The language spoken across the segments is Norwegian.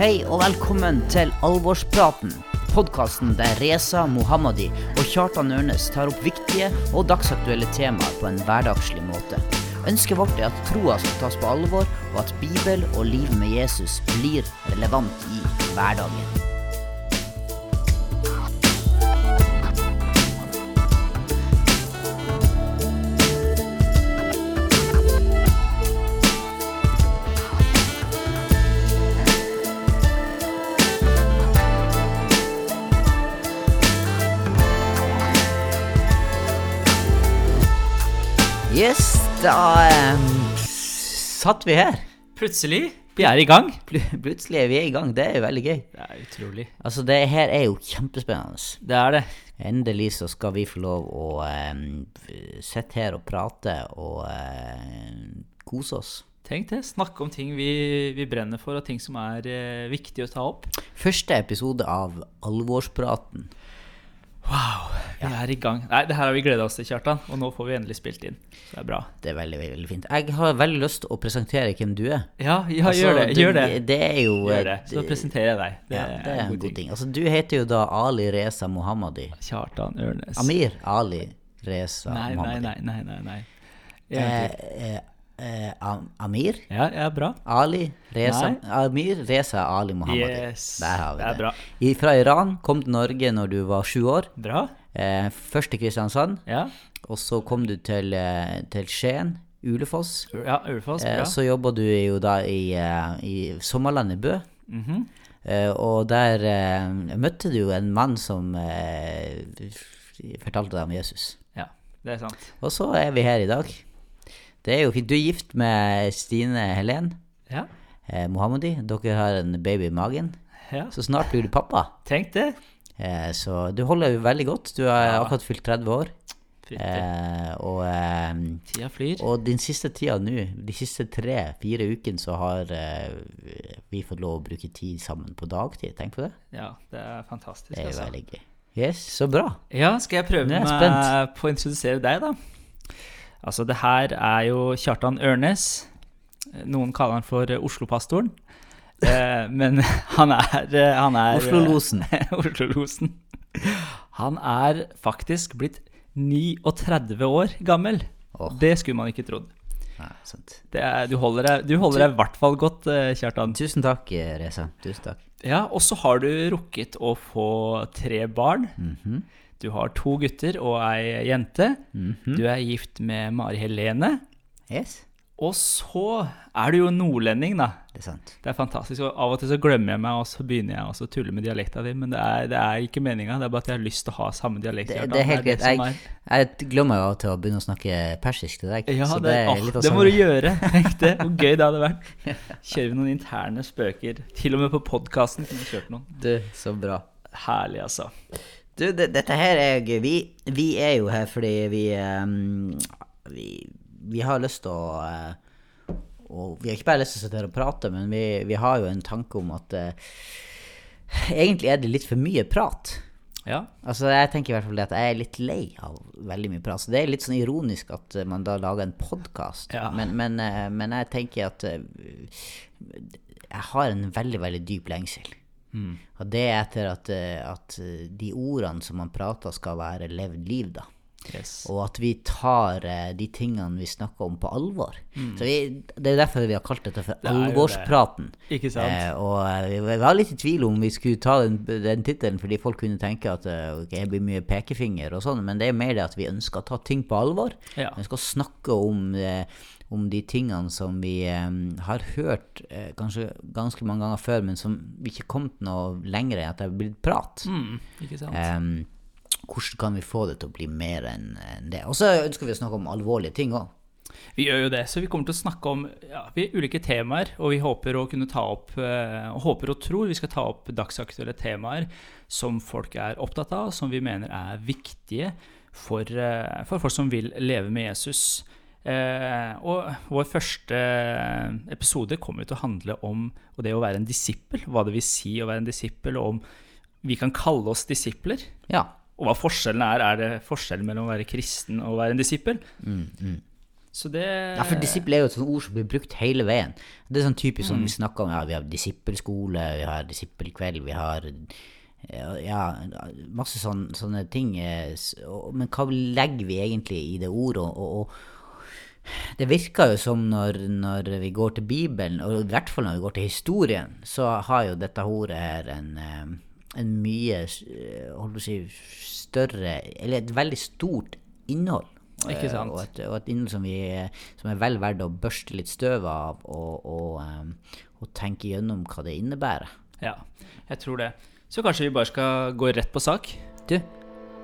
Hei og velkommen til Alvorspraten. Podkasten der Reza Mohammadi og Kjartan Ørnes tar opp viktige og dagsaktuelle temaer på en hverdagslig måte. Ønsket vårt er at troa skal tas på alvor, og at Bibel og livet med Jesus blir relevant i hverdagen. Yes, da um, satt vi her. Plutselig. Vi er i gang. Pl- Plutselig er vi i gang. Det er jo veldig gøy. Det er utrolig. Altså, det her er jo kjempespennende. Det er det. Endelig så skal vi få lov å um, sitte her og prate og uh, kose oss. Tenk det. Snakke om ting vi, vi brenner for, og ting som er uh, viktig å ta opp. Første episode av Alvorspraten. Wow. Vi er i gang. Nei, det her har vi gleda oss til, Kjartan. Og nå får vi endelig spilt inn. Så det er bra. Det er veldig, veldig, fint. Jeg har veldig lyst til å presentere hvem du er. Ja, ja Altså, gjør det. du- Gjør det. Det er jo Gjør det. Så presenterer jeg deg. Det, ja, det er en god ting. Altså, du heter jo da Ali Reza Mohammadi. Kjartan Ørnes. Amir Ali Reza nei, Mohammadi. nei. nei, nei, nei. nei. Eh, eh, eh, Amir Ja, ja, bra. Ali Reza. Amir Reza Ali Mohammadi. Yes. Der har vi det er bra. I, fra Iran, kom til Norge når du var sju år. Bra. Eh, først til Kristiansand, Ja. og så kom du til, eh, til Skien, Ulefoss. Ja, Ulfoss. Eh, så jobba du jo da i, eh, i sommerlandet Bø. Mhm. Eh, og der eh, møtte du jo en mann som eh, fortalte deg om Jesus. Ja, det er sant. Og så er vi her i dag. Det er jo fint. Du er gift med Stine Helen Ja. eh, Mohammadi. Dere har en baby i magen. ja. Så snart blir du pappa. Tenk det. Eh, så du holder jo veldig godt. Du har Ja. akkurat fylt 30 år. Eh, og, eh, Tida flyr. og din siste tida nå, de siste tre-fire ukene, så har eh, vi fått lov å bruke tid sammen på dagtid. Tenk på det. Ja, det er fantastisk. Det er jo altså. veldig gøy. Yes, så bra. Ja, skal jeg prøve meg på å introdusere deg, da? Altså, det her er jo Kjartan Ørnes. Noen kaller han for eh, Oslo-pastoren. Eh, men han er, eh, han er Oslo-losen. Oslo-losen. Han er faktisk blitt 39 år gammel. Oh. Det skulle man ikke trodd. Nei, sant. Det er, du holder deg du holder deg i hvert fall godt, eh, Kjartan. Tusen takk, eh, Reza. Tusen takk. Ja, og så har du rukket å få tre barn. Mhm. Du har to gutter og ei jente. Mhm. Du er gift med Mari Helene. Yes, Og så er du jo nordlending, da. det er sant. Det er fantastisk. og Av og til så glemmer jeg meg, og så begynner jeg også å tulle med dialekta di. Men det er, det er ikke meninga. Det er bare at jeg har lyst til å ha samme dialekt. Det, det er helt greit. Jeg, jeg glemmer jo av og til å begynne å snakke persisk til deg. Ja, så det, er litt av det må du gjøre. Tenk det. Hvor gøy det hadde vært. Kjører vi noen interne spøker. Til og med på podkasten kunne vi kjørt noen. Du, så bra. Herlig, altså. Du, det, dette her er gøy. Vi, vi er jo her fordi vi um, vi, vi har lyst til å uh, og Vi har ikke bare lyst til å sitte her og prate, men vi, vi har jo en tanke om at uh, egentlig er det litt for mye prat. Ja. Altså Jeg tenker i hvert fall det at jeg er litt lei av veldig mye prat. Så det er litt sånn ironisk at eh, man da lager en podkast. Ja. Men, men, eh, men jeg tenker at eh, jeg har en veldig, veldig dyp lengsel. Mm. Og det er etter at, eh, at eh, de ordene som man prater, skal være levd liv, da. Yes. Og at vi tar eh, de tingene vi snakker om, på alvor. Så vi, Det er derfor vi har kalt dette for Mm. er det. alvorspraten. Ikke sant? Eh, og vi var litt i tvil om vi skulle ta den, den tittelen, fordi folk kunne tenke at okay, ok, det blir mye pekefinger og sånn, men det er mer det at vi ønsker å ta ting på alvor. Ja. Vi ønsker å snakke om, eh, om de tingene som vi har hørt eh, kanskje ganske mange ganger før, men som vi ikke kom til noe lenger i at det har blitt prat. Mm, ikke sant? Em, hvordan kan vi få det til å bli mer enn det? Og så ønsker vi å snakke om alvorlige ting òg. Vi gjør jo det, så vi kommer til å snakke om ja, vi, ulike temaer, og vi håper opp eh, håper og tror vi skal ta opp dagsaktuelle temaer som folk er opptatt av, som vi mener er viktige for, eh, for folk som vil leve med Jesus. Eh, og vår første episode kommer til å handle om og det å være en disippel, hva det vil si å være en disippel, og om vi kan kalle oss disipler. Ja. Og hva forskjellen er. Er det forskjellen mellom å være kristen og å være en disippel? Mm, mm. Så det Ja, for disippel er jo et sånt ord som blir brukt hele veien. Det er sånn typisk sånn vi snakker om, ja, vi har disippelskole, vi har disippelkveld, vi har ja, masse sånne, sånne ting. eh, Men hva legger vi egentlig i det ordet? Og, og det virker jo som når, når vi går til Bibelen, og i hvert fall når vi går til historien, så har jo dette ordet her en, eh, en mye eh, si, større Eller et veldig stort innhold. Ikke Eh, sant? Og et, og et innhold som, vi, som er vel verdt å børste litt støv av og, og, og tenke gjennom hva det innebærer. Ja, jeg tror det. Så kanskje vi bare skal gå rett på sak? Du,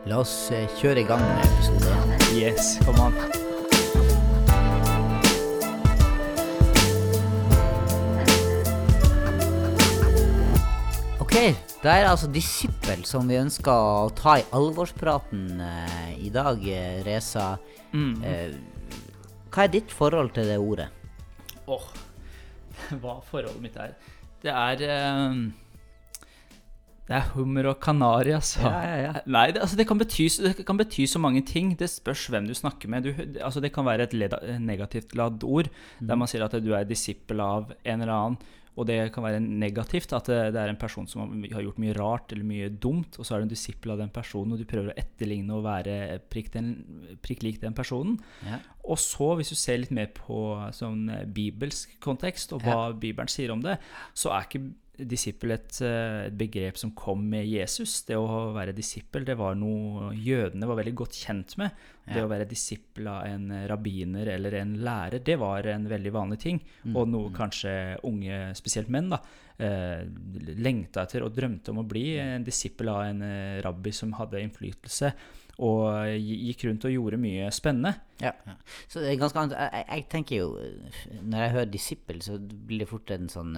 la oss kjøre i gang med episoden. Yes, kom an. Da er altså disippel som vi ønsker å ta i alvorspraten eh, i dag, eh, Reza. Mm. Eh, hva er ditt forhold til det ordet? Åh, hva forholdet mitt er. Det er eh, Det er hummer og kanari, altså. Ja, ja, ja. Nei, det, altså, det, kan bety, det kan bety så mange ting. Det spørs hvem du snakker med. Du, det- altså, det kan være et leda, negativt ladd ord, Mm. der man sier at du er disippel av en eller annen. Og det kan være negativt, at det, det er en person som har- gjort mye rart eller mye dumt, og så er du en disippel av den personen, og du prøver å etterligne og være prikk, den, prikk lik den personen. Ja. Og så, hvis du ser litt mer på sånn eh, bibelsk kontekst, og hva Bibelen sier om det, så er ikke disippel et, eh, et begrep som kom med Jesus. Det å være disippel, det var noe jødene var veldig godt kjent med. Det å være disippel av en rabbiner eller en lærer, det var en veldig vanlig ting. Og noe kanskje unge, spesielt menn, da, eh, lengta etter og drømte om å bli en disippel av en eh, rabbi som hadde innflytelse. Og gikk rundt og gjorde mye spennende. Ja. Så det er ganske annet. Jeg, jeg- tenker jo, når jeg hører disippel, så blir det fort en sånn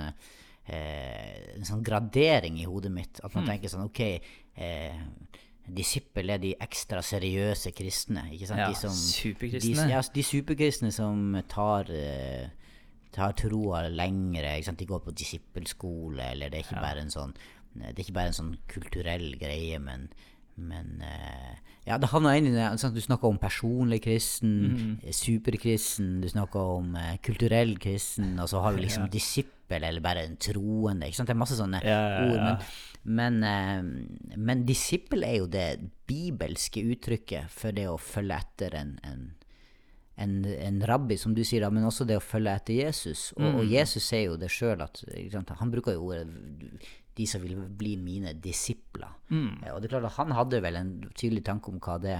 eh, en sånn gradering i hodet mitt. At man tenker sånn Ok, eh, disippel er de ekstra seriøse kristne. Ikke sant? Ja, de som, superkristne. De, ja, de superkristne som tar eh, tar troa lengre. Ikke sant? De går på disippelskole, eller det er ikke bare en sånn det er ikke bare en sånn kulturell greie, men, men eh, Ja, det havner inn i det. Sånn, Du snakker om personlig kristen, Mhm. eh, superkristen, du snakker om uh, kulturell kristen, og så har vi liksom disippel, eller bare en troende. Ikke sant? Det er masse sånne Ja, ja, ja. ord. Men, men, uh, men disippel er jo det bibelske uttrykket for det å følge etter en, en en, en rabbi, som du sier, da, men også det å følge etter Jesus. Og, og Jesus sier jo det sjøl at Han bruker jo ordet 'de som vil bli mine disipler'. Eh, Og det er klart at han hadde vel en tydelig tanke om hva det,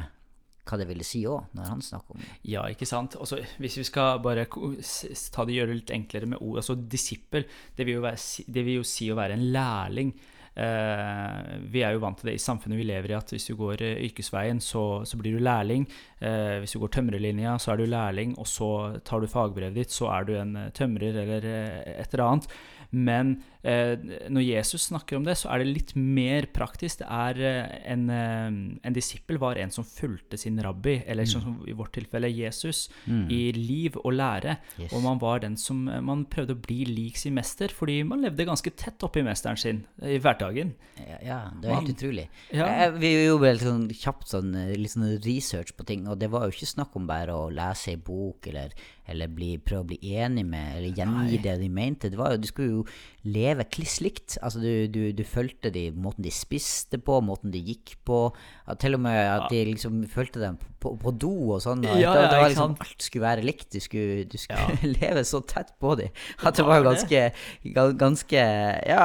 hva det ville si òg, når han snakker om det. Ja, ikke sant. Også, hvis vi skal bare ta det gjøre det litt enklere med ord Altså disippel, det vil være, det vil jo si å være en lærling. Uh, vi er jo vant til det i samfunnet vi lever i, at hvis du går uh, yrkesveien, så, så blir du lærling. Uh, hvis du går tømrerlinja, så er du lærling, og så tar du fagbrevet ditt, så er du en tømrer eller et eller annet. Men eh, når Jesus snakker om det, så er det litt mer praktisk. Det er eh, en, eh, en disippel var en som fulgte sin rabbi, eller sånn som i vårt tilfelle Jesus, i liv og lære. Yes. Og man var den som man prøvde å bli lik sin mester, fordi man levde ganske tett oppi mesteren sin i hverdagen. Ja, det var helt utrolig. Ja. Vi gjorde vel sånn kjapt sånn, eh, litt sånn research på ting, og det var jo ikke snakk om bare å lese ei bok eller, eller bli, prøve å bli enig med eller gjengi det de mente. Det var jo, Du skulle jo leve kliss likt. Altså, du, du, du fulgte de, måten de spiste på, måten de gikk på. Til og med at de liksom fulgte dem på, på do og sånn. Og Ja, det, det var liksom, alt skulle være likt. Du skulle, du skulle leve så tett på dem at det var ganske, ganske Ja,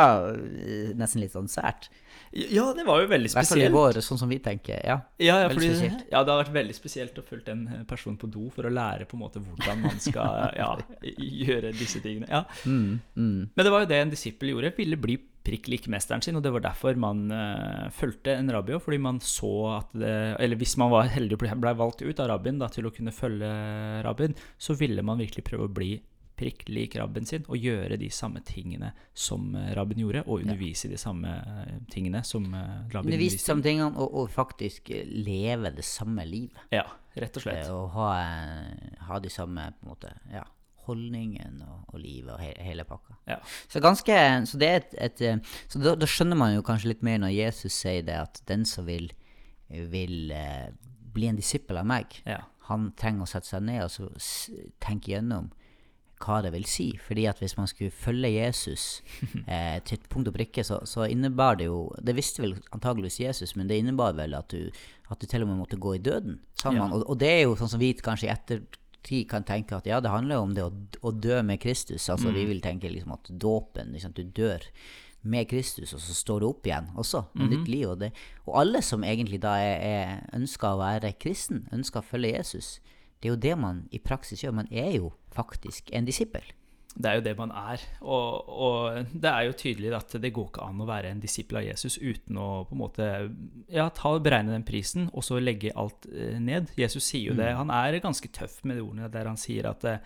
nesten litt sånn sært. Ja, det var jo veldig spesielt. I hvert fall i vår, sånn som vi tenker. Ja. Ja, ja, fordi, ja, det har vært veldig spesielt å følge en eh, person på do for å lære på en måte hvordan man skal ja, gjøre disse tingene. Ja. Mm, mm. Men det var jo det en disippel gjorde. Ville bli prikk lik mesteren sin, og det var derfor man uh, fulgte en rabbi òg, fordi man så at det Eller hvis man var heldig og ble valgt ut av rabbien da, til å kunne følge rabbien, så ville man virkelig prøve å bli prikk lik rabben sin og gjøre de samme tingene som rabben gjorde, og undervise ja. de samme eh, tingene som rabben rabbien Undervist underviste i. samme tingene og, og faktisk eh, leve det samme livet. Ja, rett og slett. Eh, Og ha, eh, ha de samme på en måte, ja, holdningen og, og livet og he, hele pakka. Ja. Så ganske, så det et, et eh, Så da, da skjønner man jo kanskje litt mer når Jesus sier det, at den som vil, vil eh, bli en disippel av meg, Ja. han trenger å sette seg ned og så tenke gjennom hva det vil si. Fordi at hvis man skulle følge Jesus eh, til punkt og prikke, så, så innebar det jo Det visste vel antageligvis Jesus, men det innebar vel at du, at du til og med måtte gå i døden sammen. Ja. Og, og det er jo sånn som vi kanskje i ettertid kan tenke at ja, det handler jo om det å, å dø med Kristus. Altså vi vil tenke liksom at dåpen liksom, Du dør med Kristus, og så står du opp igjen også, med nytt liv. Og, det, og alle som egentlig da er, er, ønsker å være kristen, ønsker å følge Jesus, det er jo det man i praksis gjør. Man er jo faktisk en disippel. Det er jo det man er. Og, og det er jo tydelig at det går ikke an å være en disippel av Jesus uten å på en måte ja, ta, beregne den prisen og så legge alt eh, ned. Jesus sier jo det. Han er ganske tøff med de ordene der han sier at eh,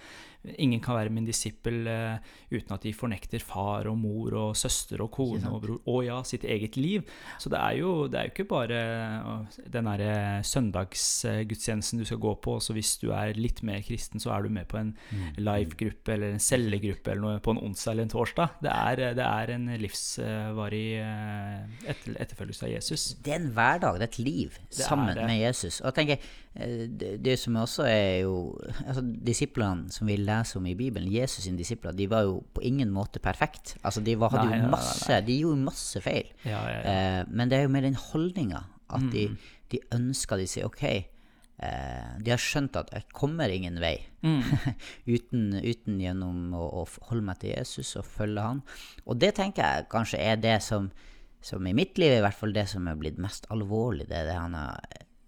ingen kan være min disippel uh, uten at de fornekter far og mor og søster og kone og bror og ja, sitt eget liv. Så det er jo, det er jo ikke bare eh, den derre søndagsgudstjenesten du skal gå på, så hvis du er litt mer kristen, så er du med på en live-gruppe eller en cellegruppe eller noe på en onsdag eller en torsdag. Det er, det er en livsvarig eh, etter, etterfølgelse av Jesus. Det er en hverdag, det er et liv er sammen det. med Jesus. Og jeg tenker, det, det som også er jo altså Disiplene som vi leser om i Bibelen, Jesus sine disipler, de var jo på ingen måte perfekt. Altså De var, hadde Nei, jo jo nei, masse De gjorde masse feil. Ja, ja, ja. Eh, men det er jo med den holdninga at de, Mm. de ønsker De sier OK, eh, de har skjønt at jeg kommer ingen vei Mm. uten, uten gjennom å, å holde meg til Jesus og følge han. Og det tenker jeg kanskje er det som, som i mitt liv i hvert fall det som er blitt mest alvorlig. Det er det han har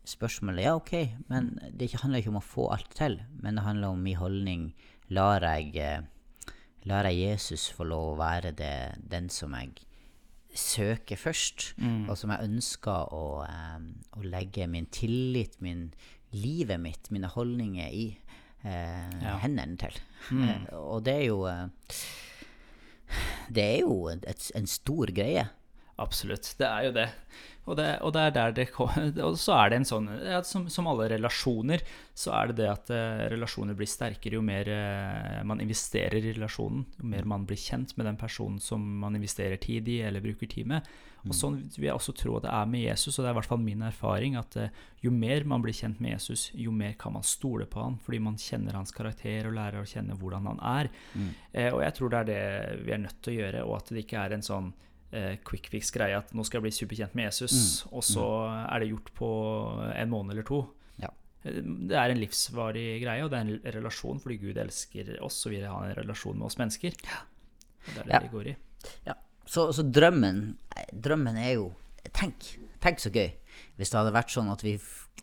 spørsmålet Ja, OK, men det handler ikke om å få alt til, men det handler om min holdning. Lar jeg, eh, lar jeg Jesus få lov å være det, den som jeg søker først, og som jeg ønsker å, um, å legge min tillit, min livet mitt, mine holdninger i uh, Ja. hendene til. Eh, og det er jo uh, Det er jo et, en stor greie. Absolutt, det er jo det. Og, det, og det Og så er det en sånn ja, som, som alle relasjoner, så er det det at eh, relasjoner blir sterkere jo mer eh, man investerer i relasjonen. Jo mer man blir kjent med den personen som man investerer tid i eller bruker tid med. Og sånn vil jeg også tro at det er med Jesus, og det er i hvert fall min erfaring, at eh, jo mer man blir kjent med Jesus, jo mer kan man stole på han, fordi man kjenner hans karakter og lærer å kjenne hvordan han er. Eh, og jeg tror det er det vi er nødt til å gjøre, og at det ikke er en sånn quick fix-greie at nå skal jeg bli superkjent med Jesus, og så er det gjort på en måned eller to. Ja. Eh, Det er en livsvarig greie, og det er en relasjon fordi Gud elsker oss og vil ha en relasjon med oss mennesker. Og det er det Ja. vi går i. Ja. Så, så drømmen Drømmen er jo Tenk, tenk så gøy hvis det hadde vært sånn at, vi,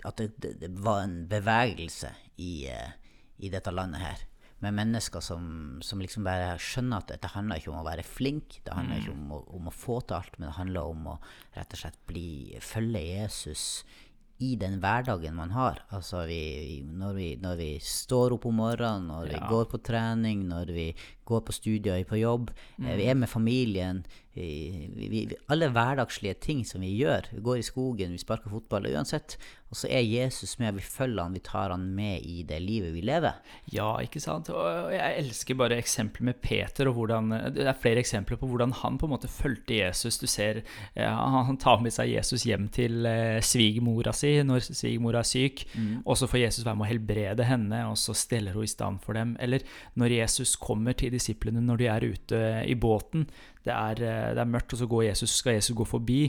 at det, det, det var en bevegelse i, eh, i dette landet her. Med mennesker som, som liksom bare skjønner at dette handler ikke om å være flink, det handler ikke om å, om å få til alt, men det handler om å rett og slett bli, følge Jesus i den hverdagen man har. Altså vi, vi, når, vi, når vi står opp om morgenen, når vi Ja. går på trening, når vi går på studier, på jobb, Mm. vi er med familien. Vi, vi, alle hverdagslige ting som vi gjør. Vi går i skogen, vi sparker fotball, uansett. Og så er Jesus med, vi følger han, vi tar han med i det livet vi lever. Ja, ikke sant? Og jeg elsker bare eksempler med Peter, og hvordan Det er flere eksempler på hvordan han på en måte fulgte Jesus. Du ser eh, han tar med seg Jesus hjem til eh, svigermora si når svigermora er syk, og så får Jesus være med å helbrede henne, og så steller hun i stand for dem. Eller når Jesus kommer til disiplene når de er ute i båten, det er, eh, det er mørkt, og så Jesus, skal Jesus gå forbi,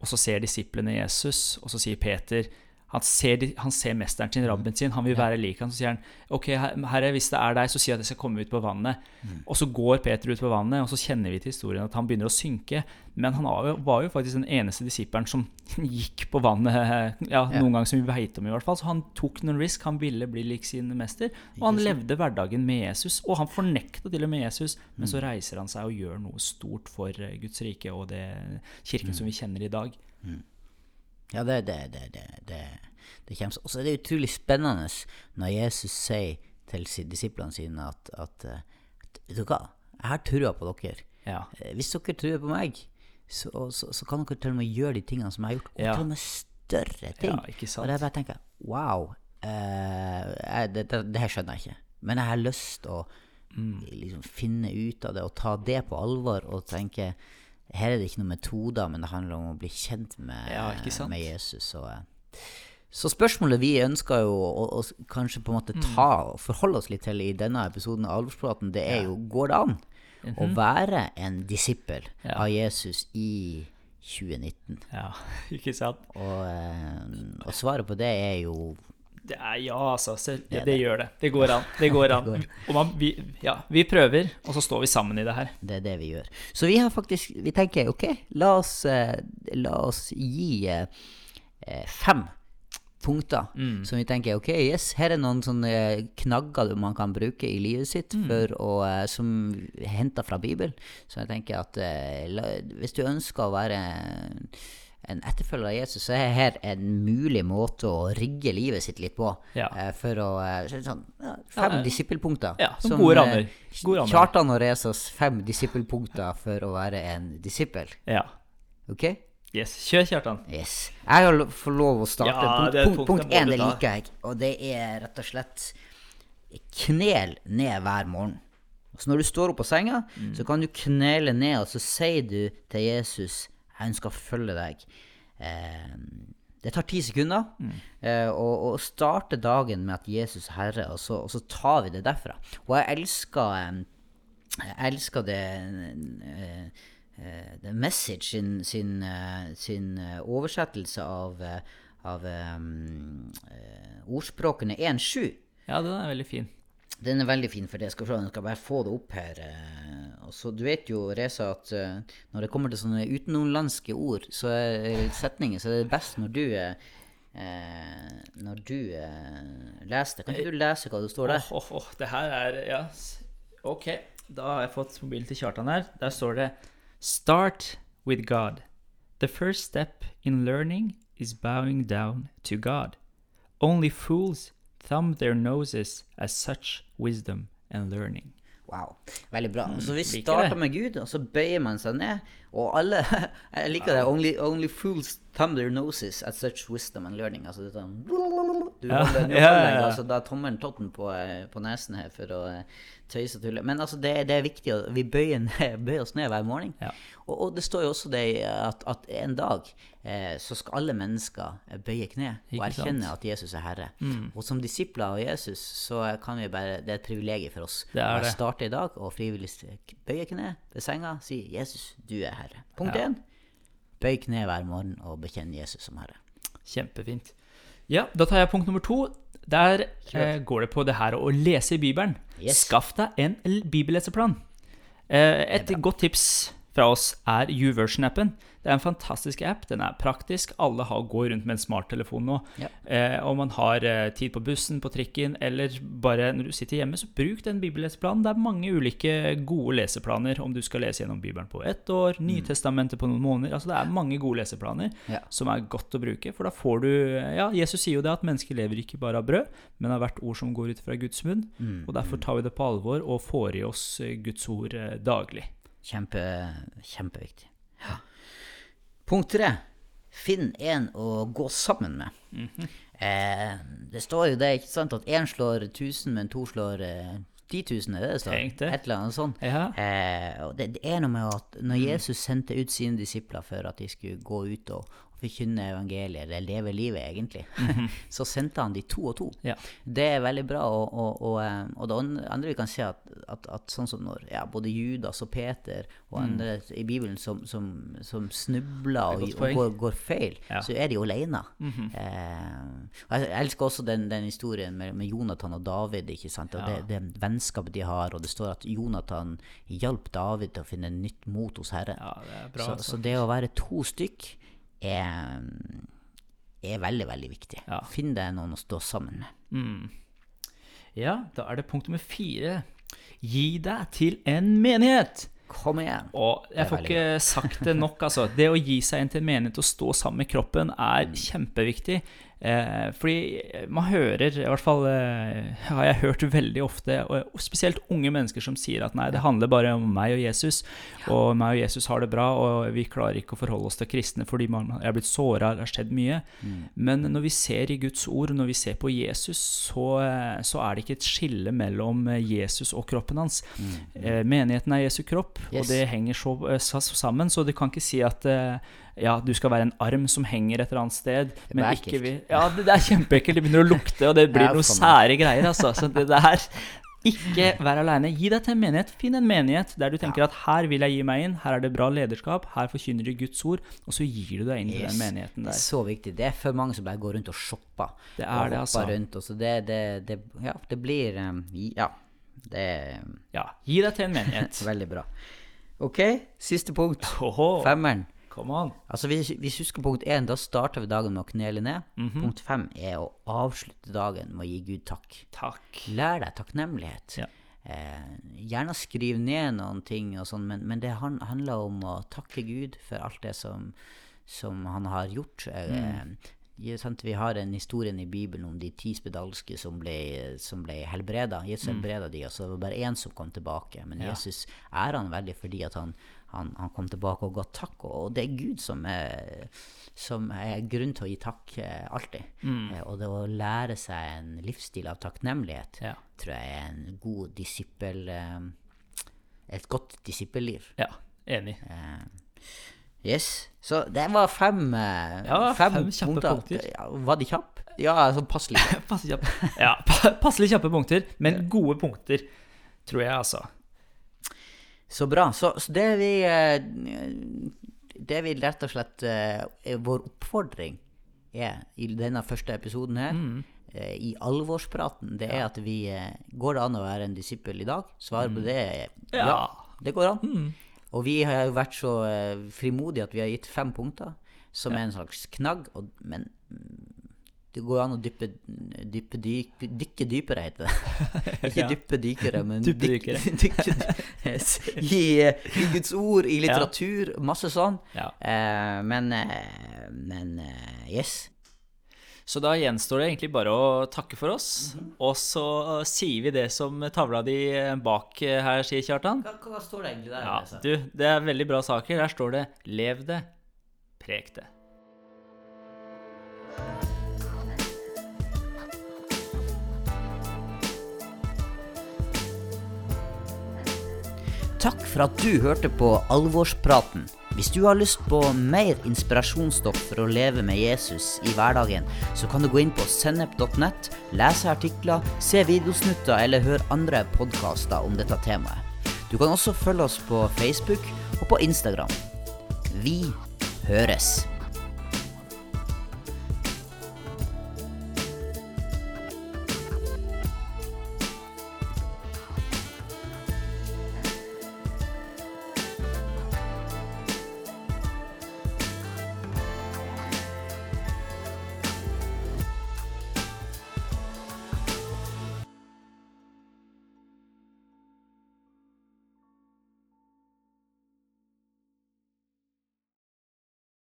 og så ser disiplene Jesus, og så sier Peter han ser, han ser mesteren sin, rabben sin, han vil være lik han. Så sier han ok, herre, hvis det er deg, så sier jeg at jeg skal komme ut på vannet. Og så går Peter ut på vannet, og så kjenner vi til historien at han begynner å synke. Men han var jo, faktisk den eneste disippelen som gikk på vannet ja, noen gang som vi veit om, i hvert fall. Så han tok noen risk, han ville bli lik sin mester. Og han levde hverdagen med Jesus, og han fornekta til og med Jesus. Men så reiser han seg og gjør noe stort for eh, Guds rike og det kirken som vi kjenner i dag. Ja, det, det, det, det, det, det kommer Og så er det utrolig spennende når Jesus sier til disiplene sine at, at at Vet du hva, jeg har trua på dere. Ja. Eh, Hvis dere tror på meg, så, så, så kan dere til og med gjøre de tingene som jeg har gjort, og Ja. til og med større ting. Ja, ikke sant? Og det er bare å tenke Wow, eh, det, det, det her skjønner jeg ikke. Men jeg har lyst til å Mm. liksom, finne ut av det og ta det på alvor og tenke her er det ikke noen metoder, men det handler om å bli kjent med, Ja, med Jesus. Og, Så spørsmålet vi ønsker jo å, å kanskje på en måte ta og forholde oss litt til i denne episoden av Alvorspraten, det er jo går det an å være en disippel Ja. av Jesus i 2019? Ja, ikke sant? Og, eh, og svaret på det er jo Det er ja, altså. Selv, Det det, gjør det. Det går an. Det går an. Og man, vi, ja, vi prøver, og så står vi sammen i det her. Det er det vi gjør. Så vi har faktisk Vi tenker ok, la oss, eh, la oss gi eh, eh, fem punkter som vi tenker ok, yes, her er noen sånne knagger man kan bruke i livet sitt for å, eh, som henter fra Bibelen. Så jeg tenker at eh, hvis du ønsker å være en etterfølger av Jesus, så er her en mulig måte å rigge livet sitt litt på. Ja. eh, for å eh, sånn, Fem Ja, disippelpunkter. ja, som som, gode eh, rammer. God. Kjartan og Resas fem disippelpunkter for å være en disippel. Ja. Ok? Yes. Kjør, Kjartan. Yes. Jeg har fått får lov å starte. Ja, punkt, punkt, punkt må én, det liker jeg. Og det er rett og slett knel ned hver morgen. Så når du står opp på senga, Mm. så kan du knele ned, og så sier du til Jesus 'Jeg ønsker å følge deg'. Eh, det tar ti sekunder Mm. eh, å, å starte dagen med at Jesus er Herre, og så, og så tar vi det derfra. Og jeg elsker eh, jeg elsker det eh, The Message sin, sin, eh, sin eh, oversettelse av, eh, av um, eh, ordspråkene 1.7. Ja, den er veldig fin. Den er veldig fin for det. Skal, jeg skal bare få det opp her. eh, Og så Du vet jo, Reza, at eh, når det kommer til sånne utenomlandske ord, så er setninger, så er det best når du eh, eh, Når du eh, leser det. Kan ikke du lese hva det står der? Åh, oh, oh, det her er Ja, ok. Da har jeg fått mobilen til Kjartan her. Der står det Start with God. The first step in learning is bowing down to God. Only fools thumb their noses at such wisdom and learning. Wow, veldig bra. Så vi Mm, starter med Gud, og så bøyer man seg ned. Og alle Jeg liker det. Only, only fools thumb their noses at such wisdom and learning. Altså det er sånn Du holder, ja, ja, ja. altså, da tommelen totten på, eh, på nesen her for å eh, tøyse og tulle. Men altså, det, det er viktig. å- Vi bøyer, ned, bøyer oss ned hver morgen. Ja. Og, og det står jo også det at, at en dag eh, så skal alle mennesker eh, bøye kne og erkjenne at Jesus er Herre. Mm. Og som disipler av Jesus så kan vi bare Det er et privilegium for oss å starte i dag og frivillig bøye kne ved senga, si 'Jesus, du er Herre'. Punkt Ja. én. Bøy kne hver morgen og bekjenn Jesus som Herre. Kjempefint. Ja, da tar jeg punkt nummer to. Der eh, går det på det her å lese i Bibelen. Yes. Skaff deg en bibelleseplan. Eh, et godt tips fra oss er YouVersion-appen. Det er en fantastisk app. Den er praktisk. Alle har, går rundt med en smarttelefon nå. Ja. Eh, om man har eh, tid på bussen, på trikken, eller bare når du sitter hjemme, så bruk den bibelleseplanen. Det er mange ulike gode leseplaner om du skal lese gjennom Bibelen på ett år, Nytestamentet på noen måneder. Altså Det er mange gode leseplaner Ja. som er godt å bruke. For da får du Ja, Jesus sier jo det at mennesker lever ikke bare av brød, men av hvert ord som går ut fra Guds munn. Mm. Og derfor tar vi det på alvor og får i oss eh, Guds ord eh, daglig. Kjempe, kjempeviktig. Punkt tre. Finn en å gå sammen med. Mhm. eh, det står jo det, ikke sant, at én slår 1000, men to slår eh, 10 000, er det det står? Et eller annet sånt. Ja. Eh, og det, det er noe med at når Mm. Jesus sendte ut sine disipler for at de skulle gå ut og forkynne evangeliet, eller leve livet egentlig, så sendte han de to og to. Ja. Det er veldig bra. Og, og, og, eh, og det andre vi kan se, at, at, at sånn som når ja, både Judas og Peter og andre i Bibelen som, som, som snubler og, Mm. Går, går feil, Ja. Så er de jo alene. eh, jeg elsker også den, den historien med, med Jonathan og David. ikke sant? Og det, det vennskapet de har, og det står at Jonathan hjalp David til å finne nytt mot hos Herren. er så, altså. så det å være to stykk er, er veldig, veldig viktig. Ja. Finn deg noen å stå sammen med. Mm. Ja, da er det punkt nummer fire. Gi deg til en menighet. Kom igjen! Og jeg får ikke sagt det nok, altså. Det å gi seg inn til en menighet og stå sammen med kroppen er kjempeviktig. Eh, fordi man hører, i hvert fall eh, har jeg hørt veldig ofte, og og spesielt unge mennesker som sier at nei, det handler bare om meg og Jesus, og meg og Jesus har det bra, og vi klarer ikke å forholde oss til kristne fordi man er blitt såra, det har skjedd mye. Men når vi ser i Guds ord, når vi ser på Jesus, så, eh, så er det ikke et skille mellom eh, Jesus og kroppen hans. Eh, menigheten er Jesu kropp, Yes. og det henger så, eh, så, sammen. Så du kan ikke si at ja, du skal være en arm som henger et eller annet sted. Men er ikke vi, ja, det, det er kjempeekkelt. Det begynner å lukte, og det blir noen sære greier. Altså. Så det der Ikke vær aleine. Gi deg til en menighet. Finn en menighet der du tenker at her vil jeg gi meg inn, her er det bra lederskap, her forkynner du Guds ord, og så gir du deg inn i Yes. den menigheten Det er så viktig. Det er for mange som bare går rundt og shopper. Det er det, altså. rundt, og så det, det, det, ja, det blir um, Ja. Det Ja, gi deg til en menighet. veldig bra. OK, siste punkt. Oho. Femmeren. Come on. Altså Hvis hvis vi husker punkt én, da starter vi dagen med å knele ned. Mhm. Punkt fem er å avslutte dagen med å gi Gud takk. Takk. Lær deg takknemlighet. Ja. Eh, gjerne skriv ned noen ting, og sånn, men, men det han, handler om å takke Gud for alt det som, som han har gjort. Eh, sant? Vi har en historie i Bibelen om de ti spedalske som ble, som ble helbreda. Jesus helbreda de, og så var det bare én som kom tilbake. Men Ja. Jesus ærer han veldig fordi at han, han, han kom tilbake og ga takk. Og, det er Gud som er, som er grunn til å gi takk eh, alltid. Mm. og det å lære seg en livsstil av takknemlighet Ja. tror jeg er en god disippel eh, Et godt disippelliv. Ja, enig. Eh, yes. Så det var fem, eh, Ja, fem kjappe punkter. Ja, var de kjappe? Ja, sånn passelig. Passelig kjappe. Ja, passelig kjappe punkter, men gode punkter, tror jeg, altså. Så bra. Så, så det vi eh, Det vi rett og slett eh, Vår oppfordring er i denne første episoden her, Mm. eh, i alvorspraten, det er at vi Går det an å være en disippel i dag? Svaret på det er ja. Mm. Ja. Det går an. Mm. Og vi har jo vært så frimodige at vi har gitt fem punkter, som er en slags knagg. Og, men mm, det går an å dyppe, dyppe dyk, dykke dypere, heter det. Ikke Ja. dyppe dykere, men dykke- dykke-. I, I Guds ord, i litteratur, masse sånn. Ja. Uh, men uh, men uh, yes. Så da gjenstår det egentlig bare å takke for oss, og så sier vi det som tavla di bak her sier, Kjartan. Hva, hva står det egentlig der? Ja, altså? du, det er veldig bra saker. Der står det 'lev det, prek det'. Takk for at du hørte på Alvorspraten. Hvis du har lyst på mer inspirasjonsstoff for å leve med Jesus i hverdagen, så kan du gå inn på sennep.nett, lese artikler, se videosnutter eller høre andre podkaster om dette temaet. Du kan også følge oss på Facebook og på Instagram. Vi høres!